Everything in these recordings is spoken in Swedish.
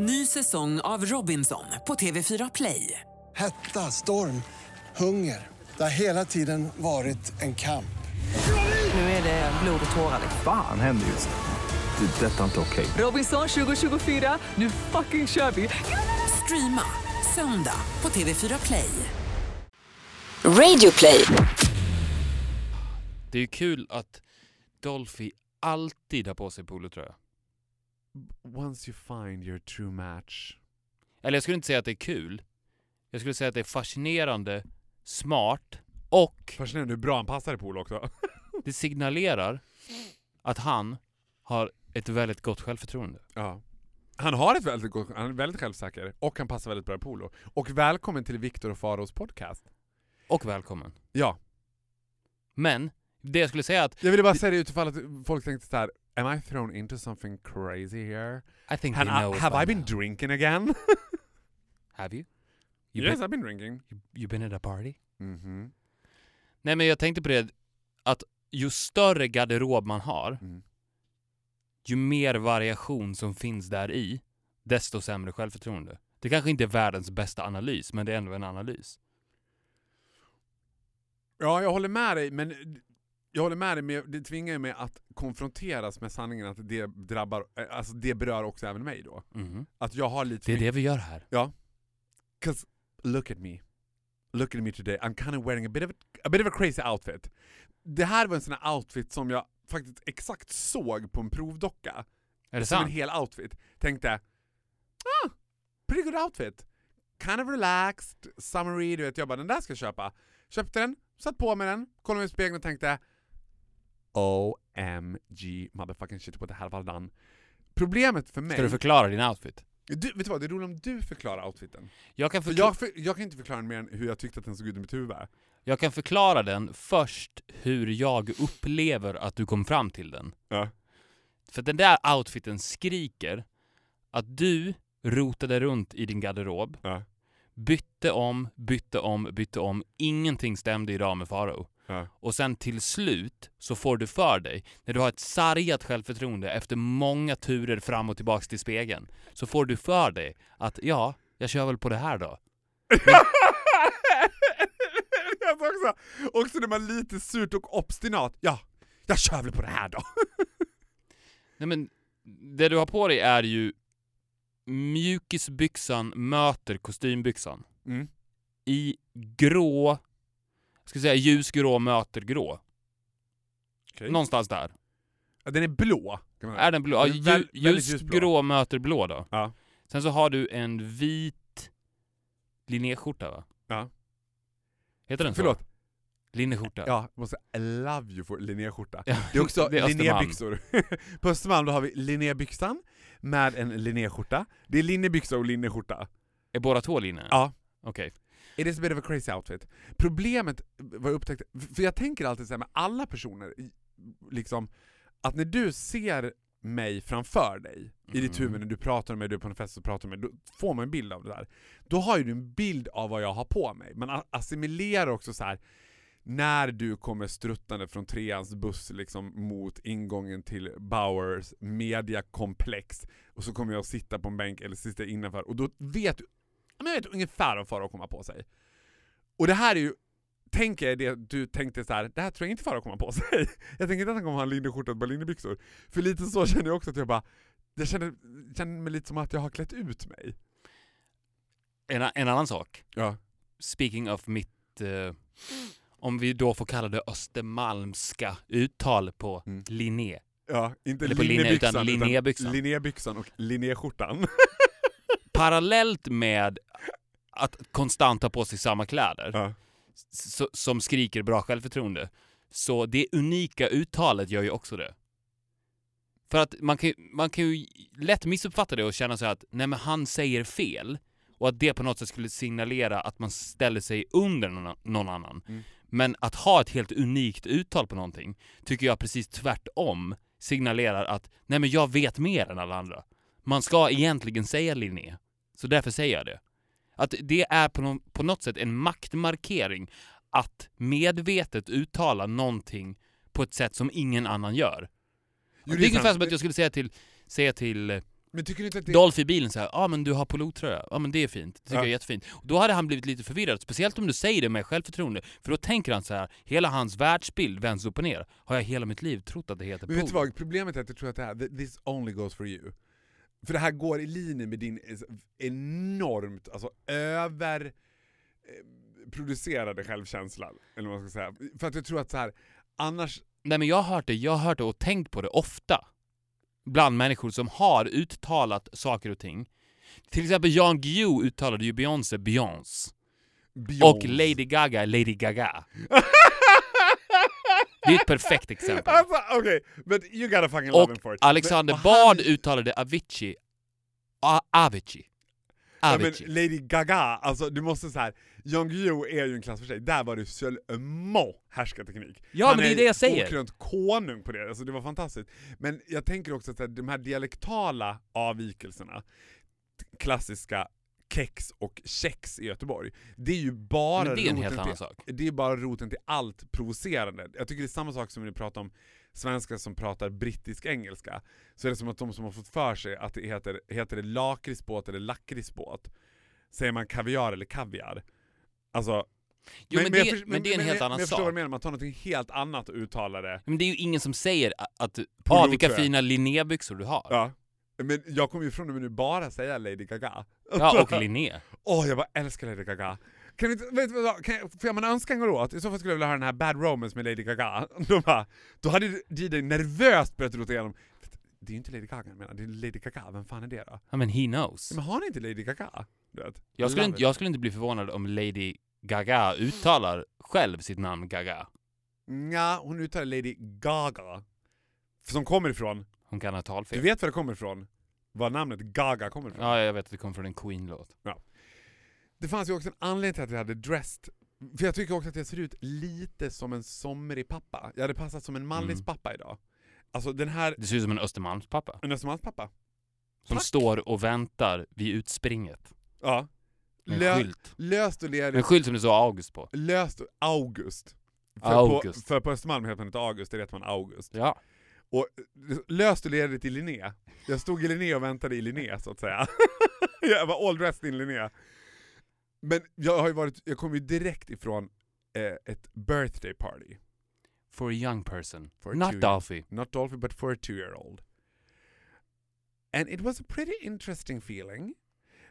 Ny säsong av Robinson på TV4 Play. Hetta, storm, hunger. Det har hela tiden varit en kamp. Nu är det blod och tårar. Fan händer just nu. Det. är Detta är inte okej. Robinson 2024, nu fucking kör vi! Streama söndag på TV4 Play. Radio play. Det är kul att Dolphy alltid har på sig polotröja. Once you find your true match. Eller jag skulle inte säga att det är kul. Jag skulle säga att det är fascinerande, smart och Fascinerande hur bra han passar i pool också. det signalerar att han har ett väldigt gott självförtroende. ja. Han har ett väldigt gott, han är väldigt självsäker och han passar väldigt bra i polo. Och välkommen till Viktor och Faros podcast. Och välkommen. Ja, Men, det jag skulle säga att jag ville bara säga det utifall att folk tänkte så här. Am I thrown into something crazy here? I think know us have I been now. drinking again? Have you? You, yes, been, I've been drinking. you, you been at a party? Mhm. Nej men jag tänkte på det att ju större garderob man har, Mm. ju mer variation som finns där i, desto sämre självförtroende. Det kanske inte är världens bästa analys, men det är ändå en analys. Ja, jag håller med dig, men jag håller med dig, men det tvingar mig att konfronteras med sanningen att det drabbar, eh, alltså det berör också även mig då. Mhm. Att jag har lite Det är det vi gör här. Ja. 'Cause look at me. Look at me today. I'm kind of wearing a bit of a, a bit of a crazy outfit. Det här var en sån här outfit som jag faktiskt exakt såg på en provdocka. Är det som en sant? hel outfit. Tänkte, ah, pretty good outfit. Kind of relaxed, summery, du vet. Jag bara, den där ska jag köpa. Köpte den, satt på mig den, kollade mig i spegeln och tänkte OMG motherfucking shit, what the hell I done? Problemet för mig... Ska du förklara din outfit? du, vet du vad, det är roligt om du förklarar outfiten. Jag kan, För förkla- jag, för, jag kan inte förklara mer än hur jag tyckte att den såg ut i mitt huvud. jag kan förklara den först hur jag upplever att du kom fram till den. Ja. För den där outfiten skriker att du rotade runt i din garderob, Ja. bytte om, bytte om, bytte om. Ingenting stämde idag med Farao. Ja. Och sen till slut så får du för dig, när du har ett sargat självförtroende efter många turer fram och tillbaks till spegeln, så får du för dig att ja, jag kör väl på det här då. sa också, också när man är lite surt och obstinat. Ja, jag kör väl på det här då. Nej men, det du har på dig är ju mjukisbyxan möter kostymbyxan. Mm. I grå, ska säga ljusgrå möter grå. Okej. Någonstans där. Ja, den är blå. Är den blå? Ja, är väl- ljusgrå möter blå då. Ja. Sen så har du en vit linnéskjorta va? Ja. Heter den så? Förlåt. Linneskjorta. Ja, måste love you for linnéskjorta. Ja, Det är också det är linnébyxor. på Östermalm då har vi linnébyxan med en linnéskjorta. Det är linnébyxor och linnéskjorta. Är båda två linne? Ja. Okej. It is a bit of a crazy outfit. Problemet, vad jag upptäckte, för jag tänker alltid så här med alla personer, liksom, att när du ser mig framför dig, i ditt Mm. huvud, när du pratar med mig, du är på en fest och pratar med mig, då får man en bild av det där. Då har ju du en bild av vad jag har på mig. Man assimilerar också så här när du kommer struttande från treans buss liksom mot ingången till Bowers mediakomplex och så kommer jag att sitta på en bänk eller sitta innanför och då vet du men jag vet ungefär vad Farao kommer på sig. Och det här är ju, tänker jag det du tänkte så här, det här tror jag inte Farao kommer på sig. Jag tänker inte att han kommer ha en linneskjorta och linnebyxor. För lite så känner jag också att jag bara, jag känner, känner mig lite som att jag har klätt ut mig. En, en annan sak. Ja. Speaking of mitt, eh, om vi då får kalla det östermalmska uttal på Mm. linné. Ja, inte Eller på utan linnébyxan. linnébyxan och linnéskjortan. Parallellt med att konstant ha på sig samma kläder, Ja. s- som skriker bra självförtroende, så det unika uttalet gör ju också det. För att man kan, man kan ju lätt missuppfatta det och känna sig att nej men han säger fel och att det på något sätt skulle signalera att man ställer sig under någon, någon annan. Mm. Men att ha ett helt unikt uttal på någonting tycker jag precis tvärtom signalerar att nej men jag vet mer än alla andra. Man ska egentligen säga Linné, så därför säger jag det. Att det är på, nå- på något sätt en maktmarkering att medvetet uttala någonting på ett sätt som ingen annan gör. Jo, det är är ungefär som att jag skulle säga till, säga till eh, Men tycker inte att det... Dolph i bilen säger ja ah, men du har polotröja, ja men det är fint, det tycker Ja. jag är jättefint. Och då hade han blivit lite förvirrad, speciellt om du säger det med självförtroende, för då tänker han så här: hela hans världsbild vänds upp och ner. Har jag hela mitt liv trott att det heter Men vet du polo? vad, problemet är att jag tror att det här, th- this only goes for you. För det här går i linje med din enormt, alltså över eh, producerade självkänsla, eller vad man ska säga. För att jag tror att så här, annars, Nej men jag har hört det, jag har hört det och tänkt på det ofta. Bland människor som har uttalat saker och ting. Till exempel Jan Guillou uttalade ju Beyoncé Beyoncé. Och. Lady Gaga Lady Gaga. Det är ett perfekt exempel. Alltså okej, but you gotta fucking love Och him for it. Alexander Men- och han- Bard uttalade Avicii. A- Avicii. Ja, men. Lady Gaga, alltså du måste så här. Jan Guillou är ju en klass för sig, där var det seulement härskarteknik. Ja, Han men det är det jag säger. okrönt konung på det, alltså det var fantastiskt. Men jag tänker också att de här dialektala avvikelserna, klassiska kex och kex i Göteborg, det är ju bara Men det är en till, sak. Det är bara roten till allt provocerande. Jag tycker det är samma sak som när vi pratar om svenskar som pratar brittisk engelska. Så är det som att de som har fått för sig att det heter, heter det lakritsbåt eller lakritsbåt, säger man kaviar eller kaviar. Alltså, Jo, men, jag det, förs- men det är en helt men annan jag förstår vad sak. du menar, man tar något helt annat och uttalar det. Men det är ju ingen som säger att Polo, ah, vilka fina linnébyxor du har. Ja. Men jag kommer ju från och med nu bara säga Lady Gaga. Ja, och linné. Åh, jag bara älskar Lady Gaga. Kan vi vet du vad, kan jag, får jag man önska en låt? I så fall skulle jag vilja höra den här Bad Romance med Lady Gaga. Då, bara, då hade DJ nervöst börjat rota igenom, det är ju inte Lady Gaga jag menar, det är Lady Gaga, vem fan är det då? Ja, men he knows. Men har ni inte Lady Gaga? Du vet? Jag skulle, inte, jag skulle inte bli förvånad om Lady Gaga uttalar själv sitt namn Gaga. Nja, hon uttalar Lady Gaga. Som kommer ifrån, Hon kan ha du talfel. vet var det kommer ifrån? Var namnet Gaga kommer ifrån? Ja, jag vet att det kommer från en Queen-låt. Det fanns ju också en anledning till att jag hade dressed, för jag tycker också att jag ser ut lite som en somrig pappa. Jag hade passat som en Mallis Mm. pappa idag. Alltså den här, Det ser ut som en Östermalmspappa. en Östermalmspappa. Som Tack. står och väntar vid utspringet. Ja. En Lö, skylt. löst och En ledigt, skylt som det står August på. löst och August. För, August. På, för på Östermalm heter man inte August, det heter man August. Ja. Och löst och ledigt i Linné. Jag stod i Linné och väntade i Linné så att säga. jag var all dressed in Linné. Men jag har varit, jag kom ju direkt ifrån eh, ett birthday party. For a young person. A Not Dolphy. Not Dolphy but for a two year old. And it was a pretty interesting feeling.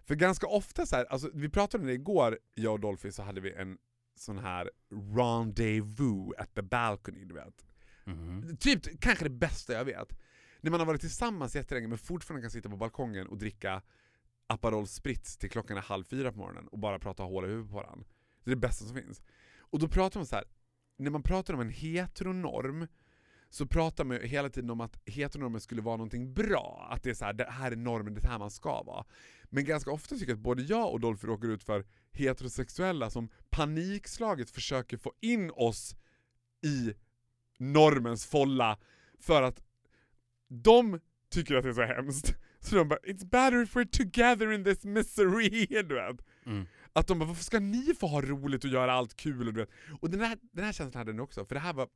För ganska ofta så här, alltså vi pratade om det igår, jag och Dolphy, så hade vi en sån här rendezvous at the balcony, du vet. Mm. Typ kanske det bästa jag vet. När man har varit tillsammans jättelänge men fortfarande kan sitta på balkongen och dricka Aperol Spritz till klockan är halv fyra på morgonen och bara prata hål i huvudet på varandra. Det är det bästa som finns. Och då pratar man så här. när man pratar om en heteronorm så pratar man ju hela tiden om att heteronormen skulle vara någonting bra. Att det är så här, det här är normen, det är här man ska vara. Men ganska ofta tycker jag att både jag och Dolphy råkar ut för heterosexuella som panikslaget försöker få in oss i normens folla för att de tycker att det är så hemskt. Så de bara “It's better if we're together in this misery” du vet. Mm. Att de bara “Varför ska ni få ha roligt och göra allt kul?” och du vet. Och den här, den här känslan hade den också, för det här var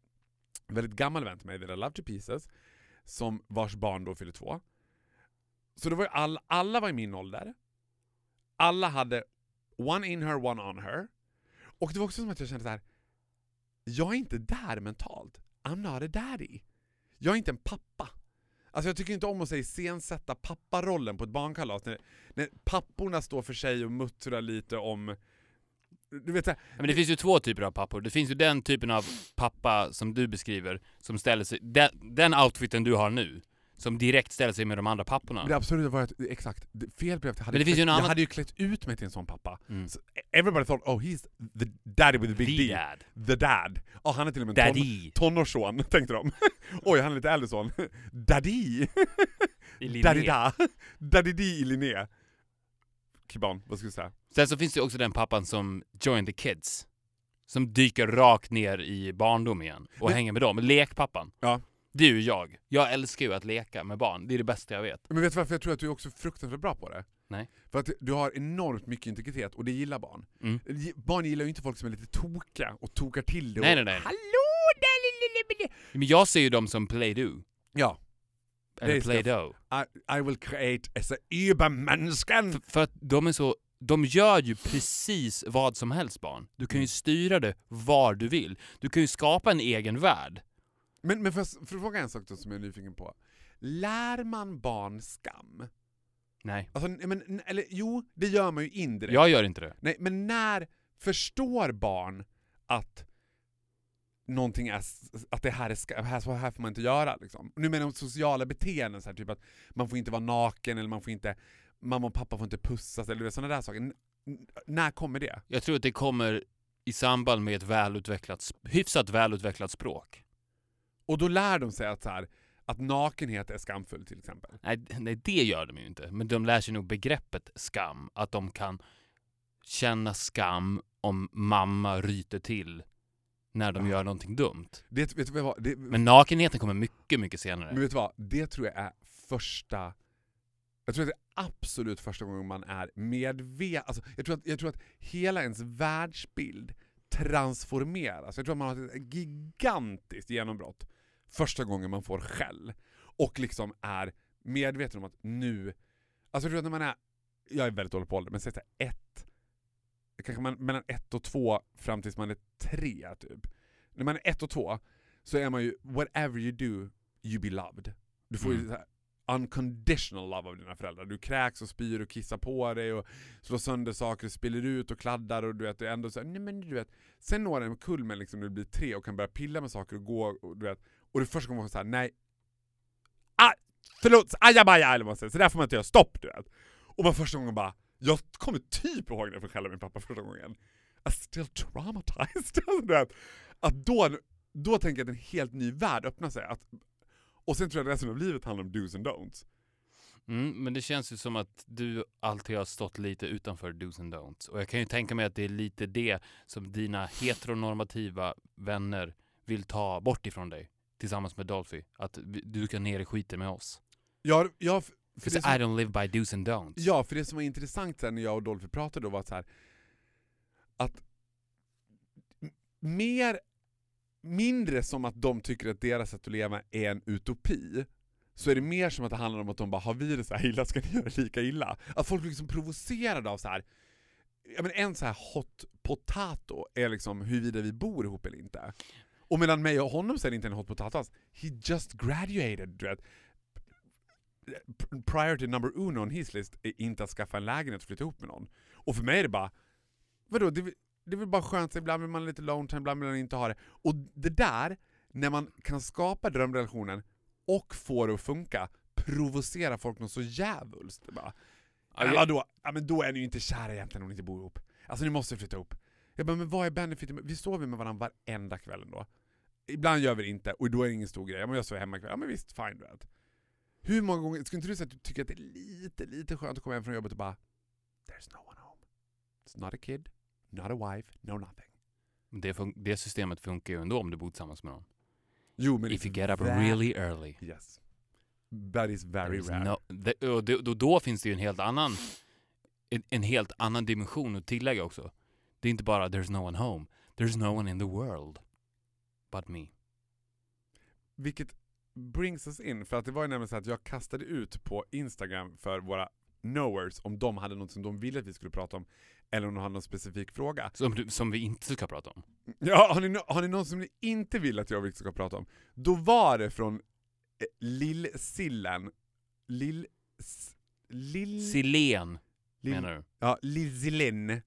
en väldigt gammal vän till mig, I love to pieces, som vars barn då fyllde två. Så det var ju all, alla var i min ålder, alla hade one in her, one on her. Och det var också som att jag kände så här. jag är inte där mentalt. I'm not a daddy. Jag är inte en pappa. Alltså jag tycker inte om att iscensätta papparollen på ett barnkalas, när, när papporna står för sig och muttrar lite om... Du vet så här, Men det finns ju två typer av pappor. Det finns ju den typen av pappa som du beskriver, som ställer sig... Den, den outfiten du har nu, som direkt ställer sig med de andra papporna. Det absoluta var att, exakt, fel blev att jag hade, Men det finns ju en jag annan- hade ju klätt ut mig till en sån pappa. Mm. Så everybody thought oh he's the daddy with the big The D. dad. The dad. Ja han är till och med en ton, tonårsson, tänkte de. Oj, han är lite äldre son. Daddy! I Linné. Daddy da! Daddy D i Linné. Kiban, vad ska du säga? Sen så finns det också den pappan som join the kids. Som dyker rakt ner i barndom igen och Men- hänger med dem. Lekpappan. Ja. Det är ju jag. Jag älskar ju att leka med barn. Det är det bästa jag vet. Men vet du varför jag tror att du är också fruktansvärt bra på det? Nej. För att du har enormt mycket integritet och det gillar barn. Mm. Barn gillar ju inte folk som är lite tokiga och tokar till det Nej, och nej, nej. Hallå där lille lille Men jag ser ju dem som play-do. Ja. Eller Play-Doh. I, I will create as a übermänniskan. För, för att de är så... De gör ju precis vad som helst barn. Du kan ju styra det var du vill. Du kan ju skapa en egen värld. Men, men för, för att fråga en sak då som jag är nyfiken på. Lär man barn skam? Nej. Alltså, men, eller jo, det gör man ju indirekt. Jag gör inte det. Nej, men när förstår barn att någonting är, att det här är ska, här, så här får man inte göra liksom? Nu menar jag sociala beteenden, så här, typ att man får inte vara naken eller man får inte, mamma och pappa får inte pussas eller sådana där saker. N- när kommer det? Jag tror att det kommer i samband med ett välutvecklat, hyfsat välutvecklat språk. Och då lär de sig att, så här, att nakenhet är skamfull till exempel. Nej, nej, det gör de ju inte. Men de lär sig nog begreppet skam. Att de kan känna skam om mamma ryter till när de Ja. gör någonting dumt. Det, vet du vad, det, Men nakenheten kommer mycket, mycket senare. Men vet du vad? Det tror jag är första... Jag tror att det är absolut första gången man är medveten. Alltså, jag, tror att, jag tror att hela ens världsbild transformeras. Jag tror att man har ett gigantiskt genombrott första gången man får skäll. Och liksom är medveten om att nu... Alltså jag tror att när man är... Jag är väldigt dålig på ålder, men säg såhär ett... Kanske man, mellan ett och två fram tills man är tre, typ. När man är ett och två så är man ju, whatever you do, you be loved. Du får ju Mm. så här unconditional love av dina föräldrar. Du kräks och spyr och kissar på dig och slår sönder saker, spiller ut och kladdar och du vet, det är ändå så här, nej men du vet. Sen når en kulmen liksom när du blir tre och kan börja pilla med saker och gå och du vet. Och det är första gången man får såhär, nej. Ah, förlåt, ajabaja eller vad man säger. Så där får man inte göra, stopp du vet. Och man första gången bara, jag kommer typ ihåg när jag fick skälla min pappa första gången. I'm still traumatized. Alltså, du vet. Att då, då tänker jag att en helt ny värld öppnar sig. Att, och sen tror jag att resten av livet handlar om do's and don'ts. Mm, men det känns ju som att du alltid har stått lite utanför do's and don'ts. Och jag kan ju tänka mig att det är lite det som dina heteronormativa vänner vill ta bort ifrån dig. Tillsammans med Dolphy. Att vi- du kan ner i skiten med oss. Ja, ja, för, det I som, don't live by do's and don'ts. ja, för det som var intressant sen när jag och Dolphy pratade då var så här, att mer, mindre som att de tycker att deras sätt att leva är en utopi, så är det mer som att det handlar om att de bara har vi det så här illa ska ni göra lika illa. Att folk liksom provocerade av så här. Ja, men en så här hot potato är liksom huruvida vi bor ihop eller inte. Och mellan mig och honom det inte en hot potato alls. He just graduated, du vet. P- Prior to number uno on his list är inte att skaffa en lägenhet och flytta ihop med någon. Och för mig är det bara, vadå, det, det är väl bara skönt, ibland vill man lite lone time, ibland vill man inte ha det. Och det där, när man kan skapa drömrelationen och få det att funka, provocera folk något så djävulskt. Bara, Ja, jag- vadå? Ja, men då är ni ju inte kära egentligen om ni inte bor ihop. Alltså ni måste flytta ihop. Jag bara, men vad är benefiten? Vi sover med varandra varenda kväll ändå. Ibland gör vi det inte, och då är det ingen stor grej. Ja, men jag sover hemma ikväll. Ja men visst, fine du vet. Hur många gånger, skulle inte du säga att du tycker att det är lite, lite skönt att komma hem från jobbet och bara There's no one home. It's not a kid, not a wife, no nothing. Det, det systemet funkar ju ändå om du bor tillsammans med någon. Jo men If you get up that- really early. Yes. That is very There's rare. No, det, och då, då finns det ju en helt annan en, en helt annan dimension att tillägga också. Det är inte bara there's no one home. There's no one in the world. But me. Vilket brings us in, för att det var ju nämligen så att jag kastade ut på Instagram för våra knowers om de hade något som de ville att vi skulle prata om, eller om de hade någon specifik fråga. Som, du- som vi inte ska prata om. Ja, har ni, har ni någon som ni inte vill att jag och Victor ska prata om? Då var det från eh, Lill-Sillen, Lill... Lill... Silen, Lill menar du? ja, Lill-Selin.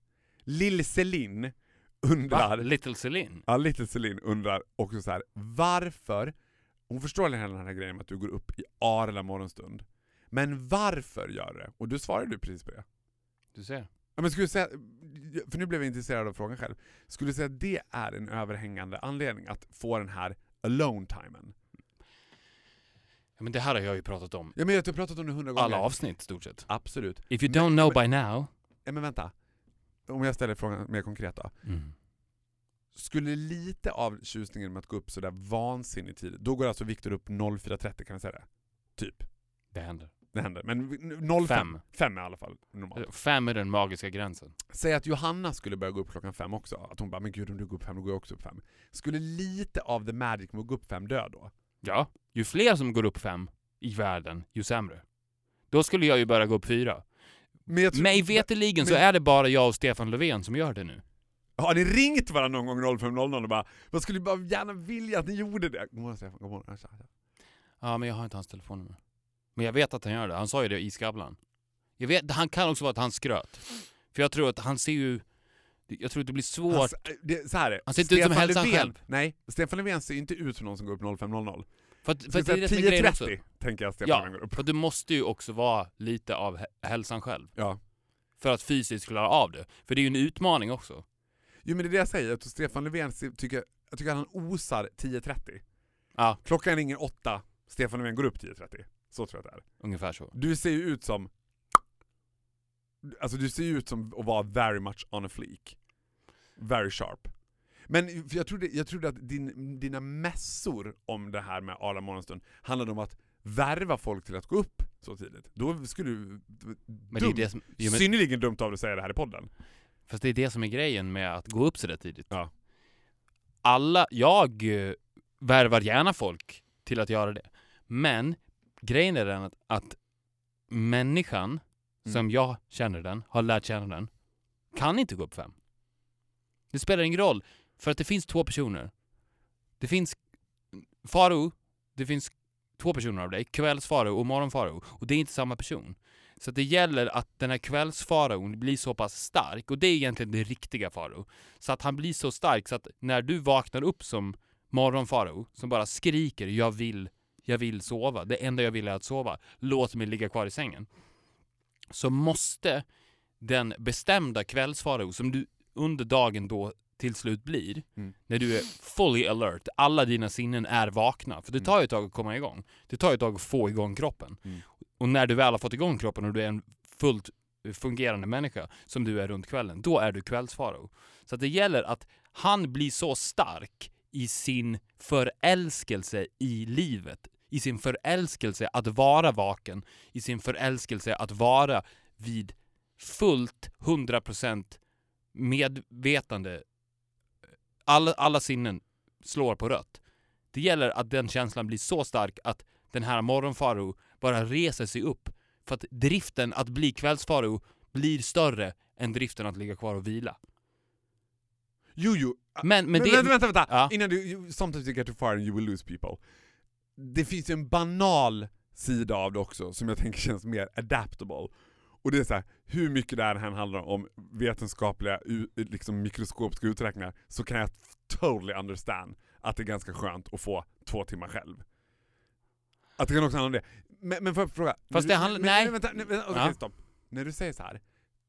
Lill-Selin Va? undrar... Little Celine? Ja, Little Celine undrar också så här: varför, hon förstår hela den här grejen med att du går upp i arla morgonstund, men varför gör du det? Och du svarade du precis på det. Du ser. Ja, men skulle du säga, för nu blev jag intresserad av frågan själv, skulle du säga att det är en överhängande anledning att få den här alone-timen? Ja, men det här har jag ju pratat om. Ja men jag har pratat om det hundra gånger. Alla avsnitt stort sett. Absolut. If you Men- don't know men- by now. Ja men vänta. Om jag ställer frågan mer konkret då. Mm. Skulle lite av tjusningen med att gå upp sådär vansinnigt tidigt, då går alltså Viktor upp 04.30 kan vi säga det? Typ. Det händer. Det händer. Men 05, Fem. fem är i alla fall normalt. Fem är den magiska gränsen. Säg att Johanna skulle börja gå upp klockan fem också. Att hon bara, men gud om du går upp fem, då går jag också upp fem. Skulle lite av the magic med att gå upp fem dö då? Ja. Ju fler som går upp fem i världen, ju sämre. Då skulle jag ju börja gå upp fyra. Men jag tror- Mig veterligen så men- är det bara jag och Stefan Löfven som gör det nu. Har ni ringt varandra någon gång 05.00 och bara Man skulle bara gärna vilja att ni gjorde det? God morgon Stefan, god morgon. Tja, tja. Ja, men jag har inte hans telefonnummer. Men jag vet att han gör det. Han sa ju det i Skavlan. Jag vet, han kan också vara att han skröt. För jag tror att han ser ju... Jag tror att det blir svårt. Han, det, så här är. Han ser inte ut som Stefan hälsan Löfven- själv. Nej, Stefan Löfven ser inte ut som någon som går upp 05.00. för att, För att det är det som är grejen också. 10.30 tänker jag Stefan Ja, går upp. för du måste ju också vara lite av hä- hälsan själv. Ja. För att fysiskt klara av det. För det är ju en utmaning också. Jo men det är det jag säger, att Stefan Löfven tycker, jag tycker att han osar 10.30. Ja, Klockan ringer 8, Stefan Löfven går upp 10.30. Så tror jag att det är. ungefär så. Du ser ju ut som... Alltså du ser ju ut som att vara very much on a fleek. Very sharp. Men jag, trodde, jag trodde att din, dina mässor om det här med Arla morgonstund handlade om att värva folk till att gå upp så tidigt. Då skulle du... Men det är det som, jo, men, Synnerligen dumt av dig att säga det här i podden. fast det är det som är grejen med att gå upp så där tidigt. Ja. Alla, jag eh, värvar gärna folk till att göra det. Men grejen är den att, att människan, Mm. som jag känner den, har lärt känna den, kan inte gå upp fem. Det spelar ingen roll, för att det finns två personer. Det finns Faro, det finns två personer av dig, kvällsfarao och morgonfarao och det är inte samma person. Så det gäller att den här kvällsfaraon blir så pass stark, och det är egentligen det riktiga farao. Så att han blir så stark så att när du vaknar upp som morgonfarao som bara skriker 'Jag vill, jag vill sova, det enda jag vill är att sova, låt mig ligga kvar i sängen' så måste den bestämda kvällsfarao som du under dagen då till slut blir, Mm. när du är fully alert, alla dina sinnen är vakna, för det tar ju ett tag att komma igång. Det tar ju ett tag att få igång kroppen. Mm. Och när du väl har fått igång kroppen och du är en fullt fungerande människa, som du är runt kvällen, då är du kvällsfaro. Så det gäller att han blir så stark i sin förälskelse i livet, i sin förälskelse att vara vaken, i sin förälskelse att vara vid fullt 100% medvetande. Alla, alla sinnen slår på rött. Det gäller att den känslan blir så stark att den här morgonfaro bara reser sig upp. För att driften att bli kvällsfaro blir större än driften att ligga kvar och vila. Jo, jo. Men, men det... vänta, vänta, vänta. Ja. Innan du, sometimes you get too far and you will lose people. Det finns ju en banal sida av det också som jag tänker känns mer adaptable. Och det är så här, hur mycket det här handlar om vetenskapliga liksom mikroskopiska uträkningar så kan jag totally understand att det är ganska skönt att få två timmar själv. Att det kan också handla om det. Men, men får jag fråga? Fast det handlar- nej. Vänta, nej, vänta, okej, Ja. stopp. När du säger så här,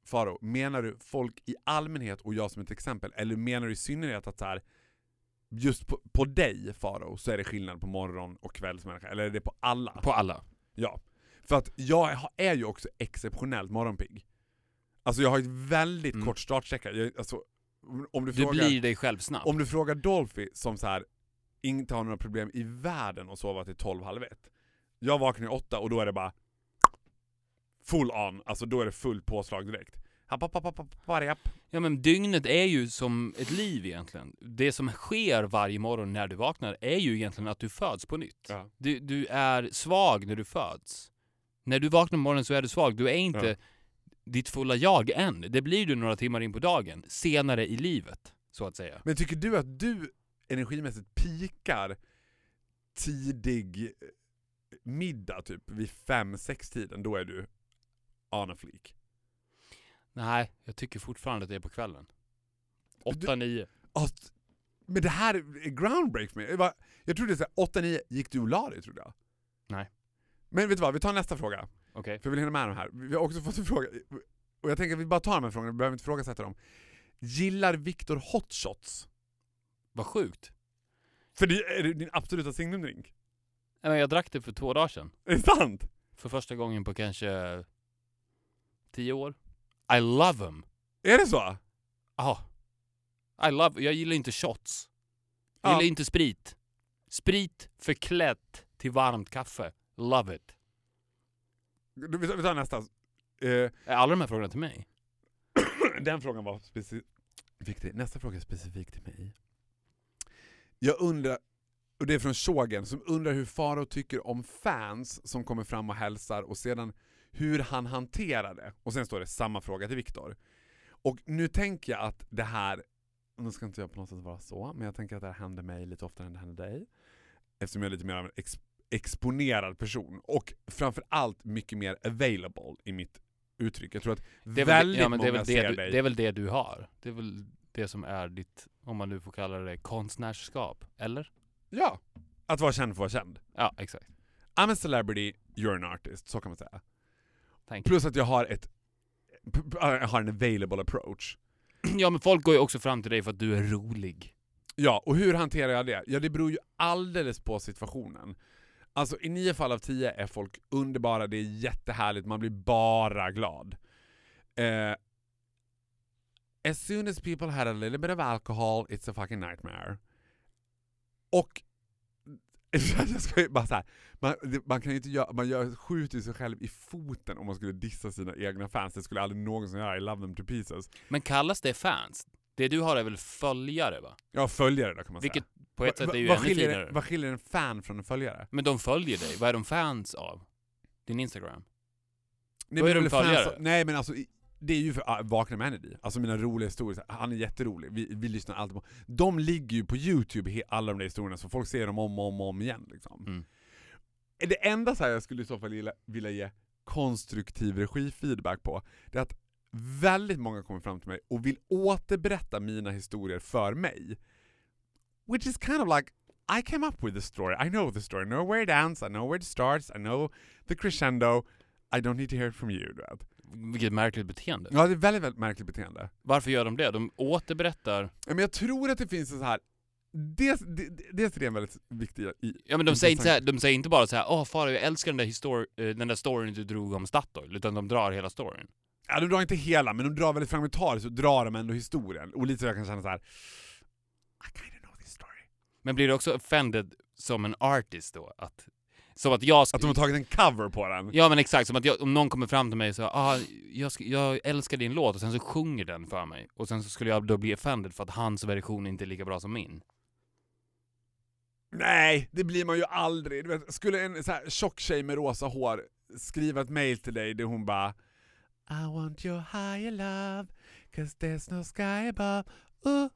Faro, menar du folk i allmänhet och jag som ett exempel, eller menar du i synnerhet att så här, just på, på dig Faro så är det skillnad på morgon och kvällsmänniska, eller är det på alla? På alla. Ja. För att jag är ju också exceptionellt morgonpigg. Alltså jag har ett väldigt Mm. kort startsträcka. Jag, alltså, om- du, Du frågar, blir dig själv snabbt. om du frågar Dolphy som så här inte har några problem i världen att sova till 12, halv ett. Jag vaknar i åtta och då är det bara full on, alltså då är det fullt påslag direkt. Happ, happ, happ, happ, happ, bara japp. Ja men dygnet är ju som ett liv egentligen. Det som sker varje morgon när du vaknar är ju egentligen att du föds på nytt. Ja. Du, du är svag när du föds. När du vaknar på morgonen så är du svag. Du är inte Ja. ditt fulla jag än. Det blir du några timmar in på dagen. Senare i livet, så att säga. Men tycker du att du energimässigt pikar tidig eh, middag typ vid 5-6 tiden, då är du on a fleek? Nej, jag tycker fortfarande att det är på kvällen. 8-9. Alltså, men det här är groundbreak för mig. Jag, bara, jag trodde såhär 8-9, gick du och la dig trodde jag? Nej. Men vet du vad, vi tar nästa fråga. Okej. För jag vill hinna med de här. Vi har också fått en fråga, och jag tänker att vi bara tar de här frågorna, vi behöver inte ifrågasätta dem. Gillar Viktor hot shots? Vad sjukt. För det är din absoluta signumdrink? Nej, men Jag drack det för två dagar sedan. Är det sant? För första gången på kanske 10 år. I love them. Är det så? Ja. I love, jag gillar inte shots. Jag Ja. gillar inte sprit. Sprit förklätt till varmt kaffe. Love it. Du, Vi tar, vi tar nästa. Eh, Är alla de här frågorna till mig? den frågan var specifikt. Nästa fråga är specifik till mig. Jag undrar, och det är från Shogen, som undrar hur Faro tycker om fans som kommer fram och hälsar och sedan hur han hanterar det. Och sen står det samma fråga till Viktor. Och nu tänker jag att det här, nu ska inte jag på något sätt vara så, men jag tänker att det här händer mig lite oftare än det händer dig. Eftersom jag är lite mer av en exponerad person. Och framförallt mycket mer available i mitt uttryck. Jag tror att Det är väl, väldigt ja, men det är många väl ser det, du, dig. det är väl det du har. Det är väl det som är ditt, om man nu får kalla det konstnärskap. Eller? Ja, att vara känd för att vara känd. Ja, exakt. I'm a celebrity, you're an artist, så kan man säga. Thank you. Plus att jag har ett jag har en available approach. Ja men folk går ju också fram till dig för att du är rolig. Ja, och hur hanterar jag det? Ja, det beror ju alldeles på situationen. Alltså i nio fall av tio är folk underbara, det är jättehärligt, man blir bara glad. Eh, as soon as people had a little bit of alcohol, it's a fucking nightmare. Och jag ska bara så här, man, man kan ju inte göra, man gör, skjuter ju sig själv i foten om man skulle dissa sina egna fans. Det skulle aldrig någonsin göra, I love them to pieces. Men kallas det fans? Det du har är väl följare va? Ja, följare då kan man Vilket säga. På ett Va- sätt är ju vad ännu skiljer, finare. Vad skiljer en fan från en följare? Men de följer dig, vad är de fans av? Din Instagram? Nej, Då är de väl fans- följare. Nej men alltså, det är ju för ah, Vakna med Energy. Alltså mina roliga historier, han är jätterolig, vi, vi lyssnar alltid på De ligger ju på youtube, alla de där historierna, så folk ser dem om och om, och om igen liksom. Mm. Det enda så jag skulle i så fall vilja, vilja ge konstruktiv regifeedback på, det är att väldigt många kommer fram till mig och vill återberätta mina historier för mig. Which is kind of like, I came up with the story, I know the story, I know where it ends, I know where it starts, I know the crescendo, I don't need to hear it from you. Vet. Vilket märkligt beteende. Ja, det är väldigt, väldigt märkligt beteende. Varför gör de det? De återberättar... Ja, Men jag tror att det finns en så här Dels, de- dels är det en väldigt viktig i, Ja men de säger, inte här, de säger inte bara så här, åh Farao jag älskar den där, histor- eh, den där storyn du drog om Statoil, utan de drar hela storyn. Ja, de drar inte hela, men de drar väldigt fragmentariskt så drar de ändå historien. Och lite så jag kan känna så här. I kinda know this story. Men blir du också offended som en artist då? Att, som att jag... Att de har tagit en cover på den. Ja men exakt, som att jag, om någon kommer fram till mig och säger ah, jag, jag älskar din låt och sen så sjunger den för mig. Och sen så skulle jag då bli offended för att hans version inte är lika bra som min. Nej, det blir man ju aldrig. Vet, skulle en så här tjock tjej med rosa hår skriva ett mail till dig där hon bara I want your higher love, cause there's no sky above. Uh,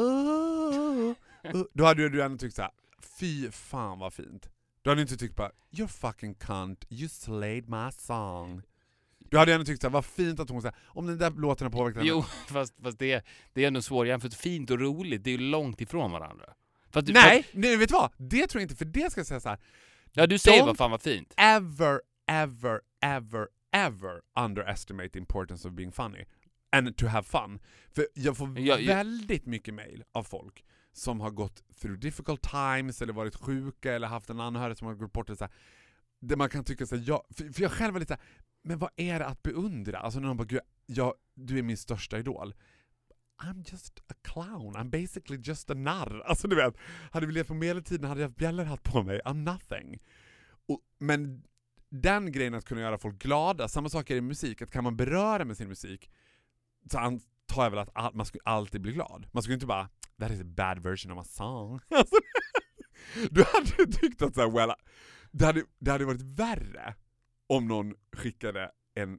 uh, uh. Då hade du ändå tyckt så här. fy fan vad fint. Du hade inte tyckt bara, you're fucking cunt, you slayed my song. Du hade ändå tyckt så här, vad fint att hon säger om den där låten har påverkat henne. Jo, fast, fast det, det är ändå svårt jämfört. Fint och roligt, det är ju långt ifrån varandra. För att du, Nej, nej, vet du vad? Det tror jag inte, för det ska jag säga så här. För, ja du säger vad fan vad fint. ever, ever, ever, ever underestimate the importance of being funny. And to have fun. För jag får Ja, ja. väldigt mycket mail av folk som har gått through difficult times, eller varit sjuka, eller haft en anhörig som har gått bort. eller Så här, det man kan tycka så här, jag, för, för jag själv är lite här, men vad är det att beundra? Alltså när någon bara, Gud, jag, du är min största idol. I'm just a clown, I'm basically just a narr. Alltså du vet, hade vi levt på medeltiden hade jag haft bjällerhatt på mig, I'm nothing. Och, men den grejen att kunna göra folk glada, samma sak är det i musik, att kan man beröra med sin musik så antar jag väl att all, man skulle alltid bli glad. Man skulle inte bara “that is a bad version of a song”. Alltså, du hade tyckt att så här, well, det, hade, det hade varit värre om någon skickade en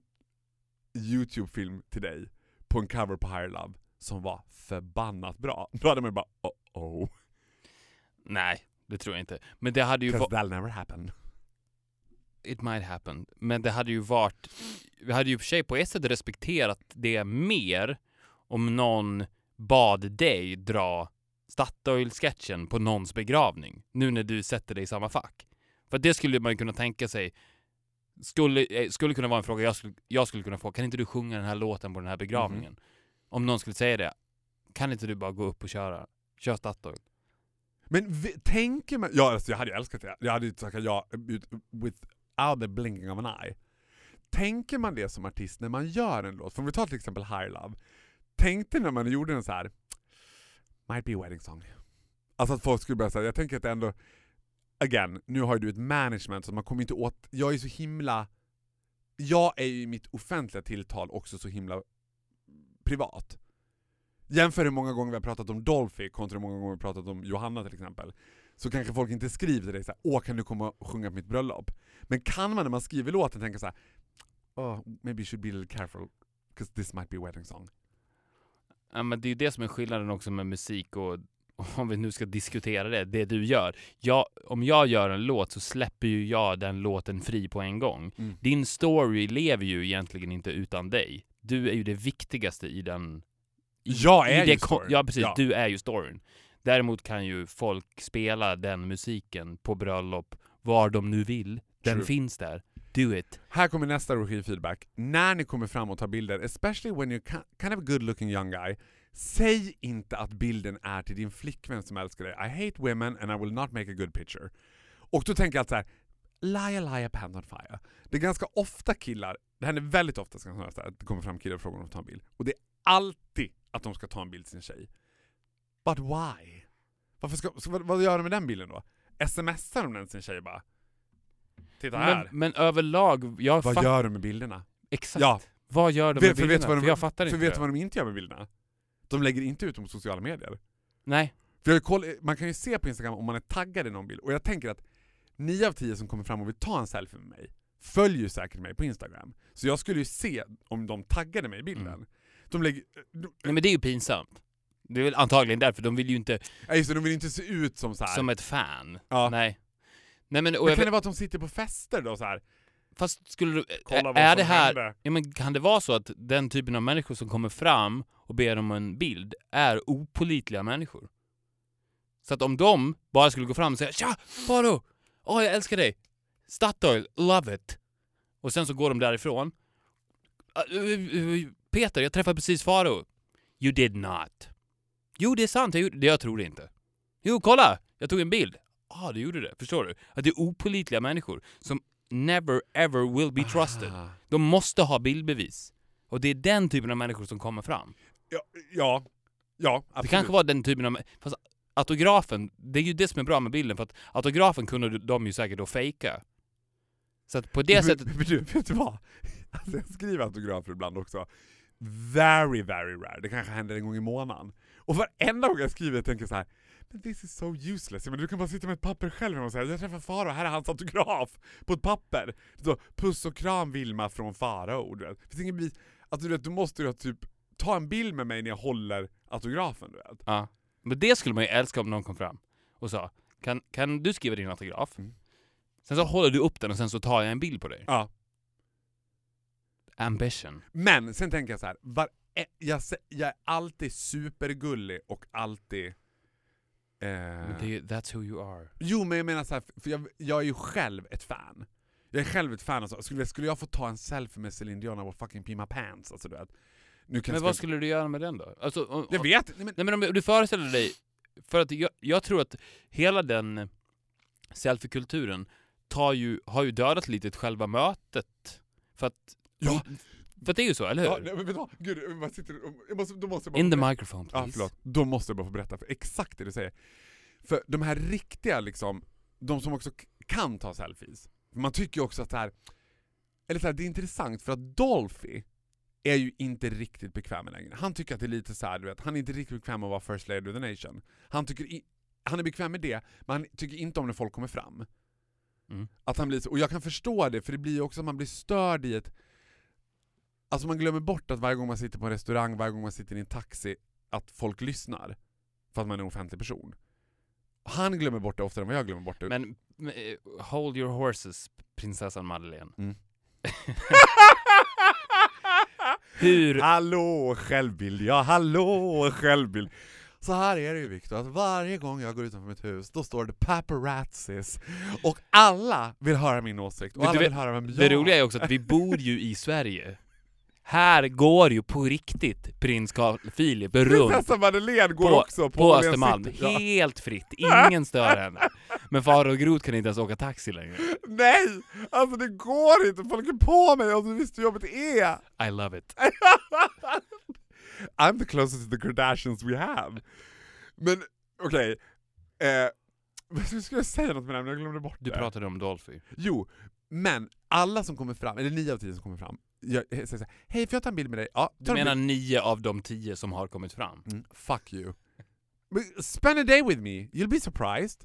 YouTube-film till dig på en cover på Higher Love som var förbannat bra. Då hade man ju bara oh oh, Nej, det tror jag inte. Men det hade ju varit... that'll never happen. It might happen. Men det hade ju varit... Vi hade ju i och för sig på ett sätt respekterat det mer om någon bad dig dra Statoil-sketchen på någons begravning. Nu när du sätter dig i samma fack. För det skulle man ju kunna tänka sig skulle, eh, skulle kunna vara en fråga jag skulle, jag skulle kunna få. Kan inte du sjunga den här låten på den här begravningen? Om någon skulle säga det. Kan inte du bara gå upp och köra? Kör Statoil. Men vi, tänker man... Ja, alltså, jag hade ju älskat det. Jag hade ju tackat ja ut- without the blinking of an eye. Tänker man det som artist när man gör en låt? För om vi tar till exempel High Love. Tänkte när man gjorde den så här. Might be a wedding song. Alltså att folk skulle börja säga, jag tänker att det ändå... Again, nu har ju du ett management så man kommer inte åt... Jag är så himla... Jag är ju i mitt offentliga tilltal också så himla privat. Jämför hur många gånger vi har pratat om Dolphy kontra hur många gånger vi har pratat om Johanna till exempel. så kanske folk inte skriver till dig såhär åh kan du komma och sjunga på mitt bröllop? Men kan man när man skriver låten tänka såhär oh, maybe you should be a little careful, because this might be a wedding song. Ja, men det är ju det som är skillnaden också med musik och om vi nu ska diskutera det, det du gör. Jag, om jag gör en låt så släpper ju jag den låten fri på en gång. Mm. Din story lever ju egentligen inte utan dig. Du är ju det viktigaste i den... I, Jag är i det ju storyn. Ja, precis. Ja. Du är ju storyn. Däremot kan ju folk spela den musiken på bröllop var de nu vill. Den True. finns där. Do it. Här kommer nästa regifeedback. När ni kommer fram och tar bilder, especially when you're kind of a good looking young guy, säg inte att bilden är till din flickvän som älskar dig. I hate women and I will not make a good picture. Och då tänker jag att så här, lia lia pants on fire. Det är ganska ofta killar, det händer väldigt ofta ska jag säga, att det kommer fram killar och frågar om de tar en bild. Och det är alltid att de ska ta en bild till sin tjej. But why? Varför ska, vad, vad gör de med den bilden då? Smsar de den till sin tjej bara? Titta här. Men, men överlag, jag vad gör de med bilderna? Exakt. Ja, Vad gör de Vet- med för vet bilderna? de- För jag fattar För inte vet det. du vad de inte gör med bilderna? De lägger inte ut dem på sociala medier. Nej. För jag koll, man kan ju se på Instagram om man är taggad i någon bild, och jag tänker att 9 av 10 som kommer fram och vill ta en selfie med mig följer ju säkert mig på Instagram. Så jag skulle ju se om de taggade mig i bilden. Mm. De lägger... de- Nej men det är ju pinsamt. Det är väl antagligen därför, de vill ju inte Ja just det, de vill inte se ut som så här. som ett fan. Ja. Nej. Nej men, och Men kan det vara att de sitter på fester då så här? fast skulle du... Kolla vad är som det här... hände. Ja, men kan det vara så att den typen av människor som kommer fram och ber om en bild är opolitliga människor? Så att om de bara skulle gå fram och säga ”Tja! Faro! Åh, jag älskar dig! Statoil, love it!” och sen så går de därifrån. "Ah, eh, eh, Peter, jag träffade precis Faro. You did not. Jo, det är sant. Jag, gjorde, jag tror det inte. Jo, kolla! Jag tog en bild. Ja, ah, du gjorde det. Förstår du? Att det är opolitliga människor som never ever will be trusted. Ah. De måste ha bildbevis. Och det är den typen av människor som kommer fram. Ja, ja, ja absolut. Det kanske var den typen av... Fast autografen, det är ju det som är bra med bilden, för att autografen kunde de ju säkert då fejka. Så att på det Men- sättet... Men du, vet du vad? Alltså jag skriver autografer ibland också. Very, very rare. Det kanske händer en gång i månaden. Och varenda gång jag skriver jag tänker så här. Men this is so useless. Men du kan bara sitta med ett papper själv och säga jag träffar Farao, här är hans autograf på ett papper. Så, puss och kram Vilma från Farao. Du vet. Det finns ingen bevis. Alltså du vet, du måste ju typ ta en bild med mig när jag håller autografen. Du vet. Ja. Men det skulle man ju älska om någon kom fram och sa kan, kan du skriva din autograf? Mm. Sen så håller du upp den och sen så tar jag en bild på dig. Ja. Ambition. Men sen tänker jag så här. Var, jag, jag är alltid supergullig och alltid... Det, that's who you are. Jo men jag menar så här, för jag, jag är ju själv ett fan. Jag är själv ett fan, alltså. skulle, skulle jag få ta en selfie med Celine Dion och fucking pee my pants, alltså du vet. Nu kan Men jag vad skulle du göra med den då? Alltså, om, Jag vet nej, men, Nej men om du föreställer dig, för att jag, jag tror att hela den selfie-kulturen tar ju, har ju dödat lite själva mötet. För att, Ja. För det är ju så, eller hur? ja, nej, men vet du vad? Gud, jag sitter, jag måste, då måste jag bara In the microphone Ja, please. förlåt. Då måste jag bara få berätta, för exakt det du säger. För de här riktiga liksom, de som också kan ta selfies, man tycker ju också att det här, eller så här, det är intressant för att Dolphy är ju inte riktigt bekväm med längre. Han tycker att det är lite så här, du vet, han är inte riktigt bekväm med att vara first lady of the nation. Han, tycker i, han är bekväm med det, men han tycker inte om när folk kommer fram. Mm. Att han blir så, och jag kan förstå det, för det blir ju också att man blir störd i ett... Alltså man glömmer bort att varje gång man sitter på en restaurang, varje gång man sitter i en taxi, att folk lyssnar. För att man är en offentlig person. Han glömmer bort det oftare än vad jag glömmer bort det. Men, men eh, hold your horses, prinsessan Madeleine. Mm. Hur... Hallå självbild, ja hallå självbild. Så här är det ju Viktor, att varje gång jag går utanför mitt hus, då står det paparazzis. Och alla vill höra min åsikt, och alla vill höra vem jag Det roliga är också att vi bor ju i Sverige. Här går ju på riktigt prins Carl Philip runt Prinsessan Madeleine går på, också på, på Östermalm. City. Ja. Helt fritt, ingen stör henne. Men Farao Groth kan inte ens åka taxi längre. Nej! Alltså det går inte, folk är på mig och du visste hur jobbet är! I love it. I'm the closest to the Kardashians we have. Men okej, eh, vad skulle jag säga något med det men jag glömde bort Du det. pratade om Dolphy. Jo, men alla som kommer fram, eller nio av tio som kommer fram, jag, jag säger såhär, hej får jag ta en bild med dig? Ja, Du en menar nio av de tio som har kommit fram? Mm, fuck you. Spend a day with me, you'll be surprised.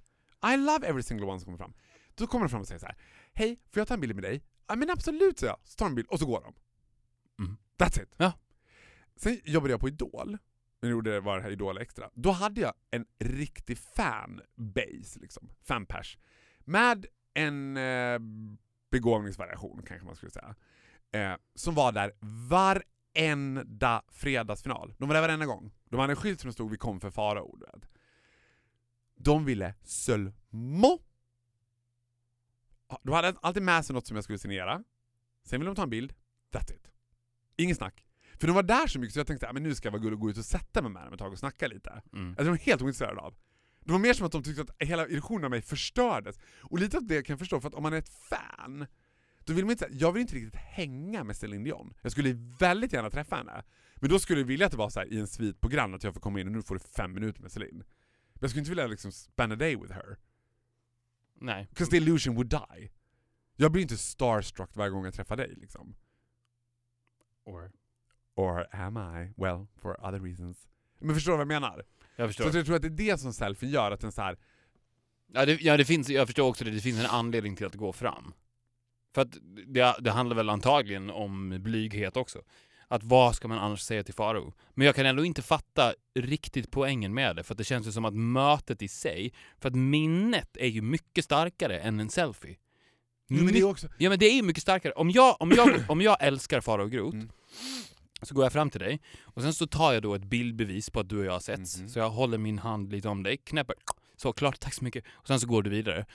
I love every single one som kommer fram. Då kommer de fram och säger så här. Hej, får jag ta en bild med dig? Ja men absolut, säger jag. Så tar de en bild och så går de. Mm. That's it. Ja. Sen jobbade jag på Idol. Jag gjorde var det här Idol Extra. Då hade jag en riktig fanbase, liksom. fanpers. Med en eh, begåvningsvariation kanske man skulle säga. Eh, som var där varenda fredagsfinal. De var där varenda gång. De hade en skylt som stod 'Vi kom för Farao'. De ville seulement... De hade alltid med sig något som jag skulle signera. Sen ville de ta en bild. That's it. Ingen snack. För de var där så mycket så jag tänkte att nu ska jag vara gullig och gå ut och sätta mig med dem ett tag och snacka lite. Mm. Alltså de var helt ointresserade av. Det var mer som att de tyckte att hela illusionen av mig förstördes. Och lite av det kan jag förstå, för att om man är ett fan, då vill man inte jag vill inte riktigt hänga med Celine Dion. Jag skulle väldigt gärna träffa henne. Men då skulle jag vilja att det var så här, i en svit på Grand, att jag får komma in och nu får du fem minuter med Celine. Men jag skulle inte vilja liksom spend a day with her. Nej. Because the illusion would die. Jag blir inte starstruck varje gång jag träffar dig liksom. Or. Or am I? Well, for other reasons. Men förstår du vad jag menar? Jag Så förstår. att jag tror att det är det som selfien gör, att den så här, Ja, det, ja det finns, jag förstår också det, det finns en anledning till att gå fram. För att det, det handlar väl antagligen om blyghet också. Att vad ska man annars säga till Faro? Men jag kan ändå inte fatta riktigt poängen med det, för att det känns ju som att mötet i sig, för att minnet är ju mycket starkare än en selfie. Jo, men det är också... Ja men det är ju mycket starkare. Om jag, om jag, om jag älskar Farao Groth, Mm. så går jag fram till dig, och sen så tar jag då ett bildbevis på att du och jag har setts. Mhm. Så jag håller min hand lite om dig, knäpper, så klart, tack så mycket. Och sen så går du vidare.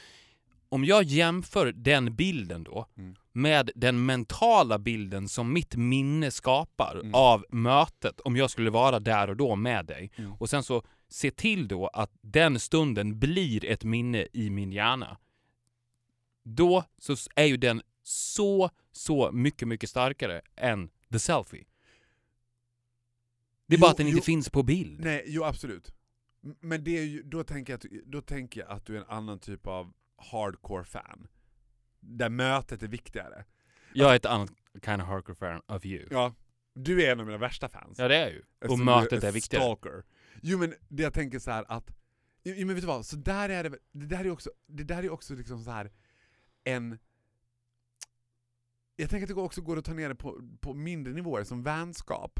Om jag jämför den bilden då Mm. med den mentala bilden som mitt minne skapar Mm. av mötet, om jag skulle vara där och då med dig, Mm. och sen så se till då att den stunden blir ett minne i min hjärna. Då så är ju den så, så mycket, mycket starkare än the selfie. Det är bara Jo, att den inte jo. finns på bild. Nej, jo absolut. Men det är ju, då, tänker jag att, då tänker jag att du är en annan typ av hardcore fan. Där mötet är viktigare. Jag är ett annat kind of hardcore fan of you. Ja. Du är en av mina värsta fans. Ja, det är jag ju. Och Eftersom mötet du är viktigare. Stalker. Jo men det jag tänker så här att, jo men vet du vad, så där är det det där är också, det där är också liksom så här en jag tänker att det också går att ta ner det på, på mindre nivåer, som vänskap.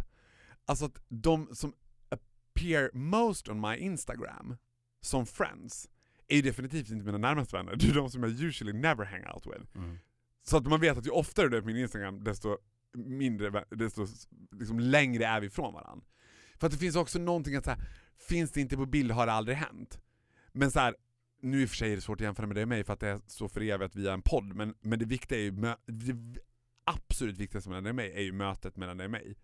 Alltså att de som appear most on my Instagram som friends är ju definitivt inte mina närmaste vänner, det är de som jag usually never hang out with. Mm. Så att man vet att ju oftare du är på min Instagram, desto mindre, desto liksom längre är vi ifrån varandra. För att det finns också någonting att så här, finns det inte på bild har det aldrig hänt. Men så här, nu i och för sig är det svårt att jämföra med dig och mig för att det är så förevigat via en podd, men, men det viktiga är ju, det absolut viktigaste mellan dig och mig är ju mötet mellan dig och mig.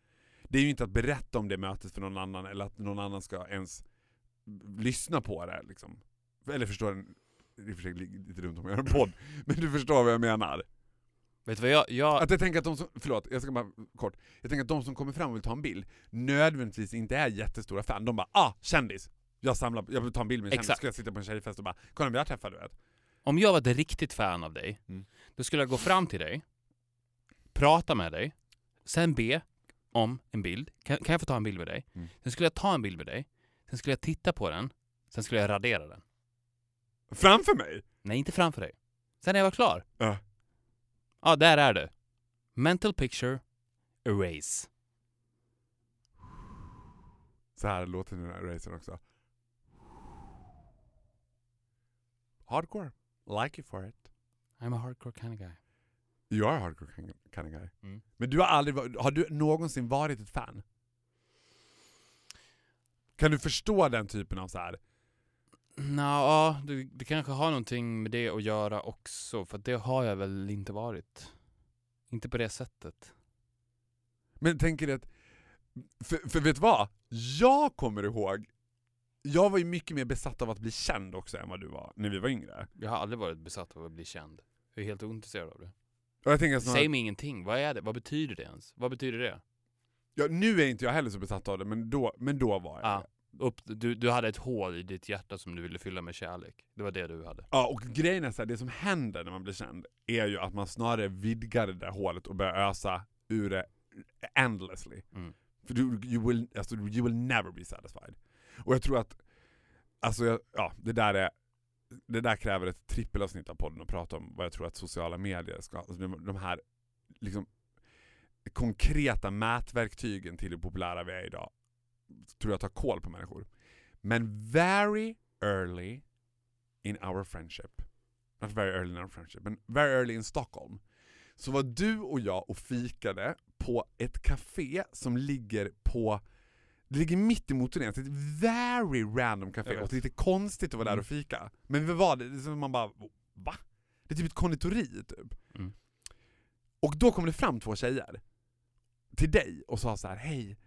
Det är ju inte att berätta om det mötet för någon annan, eller att någon annan ska ens lyssna på det liksom. Eller förstår den, det är för sig lite dumt om jag gör en podd, men du förstår vad jag menar. Vet du vad jag... jag Att jag tänker att de som, förlåt, jag ska bara kort. Jag tänker att de som kommer fram och vill ta en bild nödvändigtvis inte är jättestora fan. De bara ah, kändis! Jag samlar, jag vill ta en bild med en kändis. Exakt. Ska jag sitta på en tjejfest och bara kolla vem jag träffade du vet. Om jag var ett riktigt fan av dig, Mm. då skulle jag gå fram till dig, prata med dig, sen be om en bild. Kan, kan jag få ta en bild med dig? Mm. Sen skulle jag ta en bild med dig, sen skulle jag titta på den, sen skulle jag radera den. Framför mig? Nej, inte framför dig. Sen när jag var klar. Ja. Ja, där är det. Mental picture, erase. Så här låter den här racen också. Hardcore. Like you for it. I'm a hardcore kind of guy. You are a hardcore kind of guy. Mm. Men du har aldrig har du någonsin varit ett fan? Kan du förstå den typen av så här? Nå, ja, det, det kanske har någonting med det att göra också, för det har jag väl inte varit. Inte på det sättet. Men tänker att, för, för vet du vad? Jag kommer ihåg, jag var ju mycket mer besatt av att bli känd också än vad du var när vi var yngre. Jag har aldrig varit besatt av att bli känd. Jag är helt ointresserad av det. Och jag tänker snarare, Säg mig ingenting. Vad är det? Vad betyder det ens? Vad betyder det? ja, nu är inte jag heller så besatt av det, men då, men då var jag Ja. Upp, du, du hade ett hål i ditt hjärta som du ville fylla med kärlek. Det var det du hade. Ja, och grejen är så här, det som händer när man blir känd är ju att man snarare vidgar det där hålet och börjar ösa ur det endlessly. Mm. För du, you, will, alltså, you will never be satisfied. Och jag tror att, alltså jag, ja, det där är det där kräver ett trippelavsnitt av podden att prata om vad jag tror att sociala medier ska, alltså de, de här liksom konkreta mätverktygen till hur populära vi är idag, tror jag tar koll på människor. Men very early in our friendship, not very early in our friendship, men very early in Stockholm, så var du och jag och fikade på ett café som ligger på det ligger mitt motorvägen, så ett very random café och lite konstigt att vara där Mm. och fika. Men vi var det, som man bara va? Det är typ ett konditori typ. Mm. Och då kom det fram två tjejer till dig och sa så här: hej.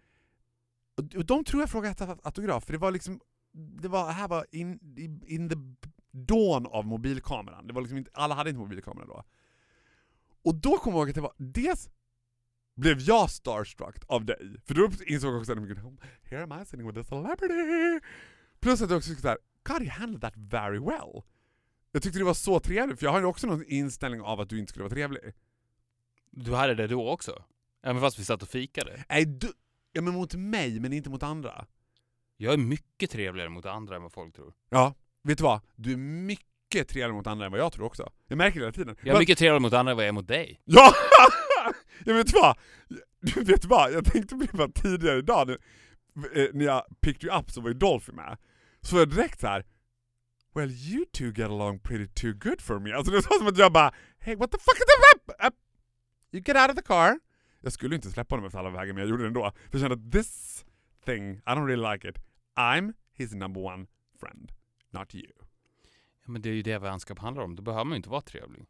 Och de tror jag frågade efter autograf, för det var liksom, det var, här var in, in the dawn av mobilkameran. Det var liksom inte, alla hade inte mobilkamera då. Och då kom jag ihåg att det var, dels blev jag starstruck av dig, för då insåg jag också att here am I sitting with a celebrity. Plus att jag också tyckte såhär, God you handled that very well. Jag tyckte det var så trevligt, för jag har ju också någon inställning av att du inte skulle vara trevlig. Du hade det då också? Även fast vi satt och fikade? Nej, du, ja men mot mig, men inte mot andra. Jag är mycket trevligare mot andra än vad folk tror. Ja, vet du vad? Du är mycket trevligare mot andra än vad jag tror också. Jag märker det hela tiden. Jag är mycket trevligare mot andra än vad jag är mot dig. Ja! jag vet vad? Du vet vad? Jag tänkte på det bara tidigare idag nu, eh, när jag picked you up så var ju Dolphy med. Så var jag direkt så här. Well you two get along pretty too good for me. Alltså det var som att jag bara Hey what the fuck is? Up? You get out of the car. Jag skulle inte släppa honom efter alla vägar men jag gjorde det ändå. För jag kände att this thing, I don't really like it. I'm his number one friend, not you. Ja, men det är ju det vänskap handlar om. Då behöver man ju inte vara trevlig.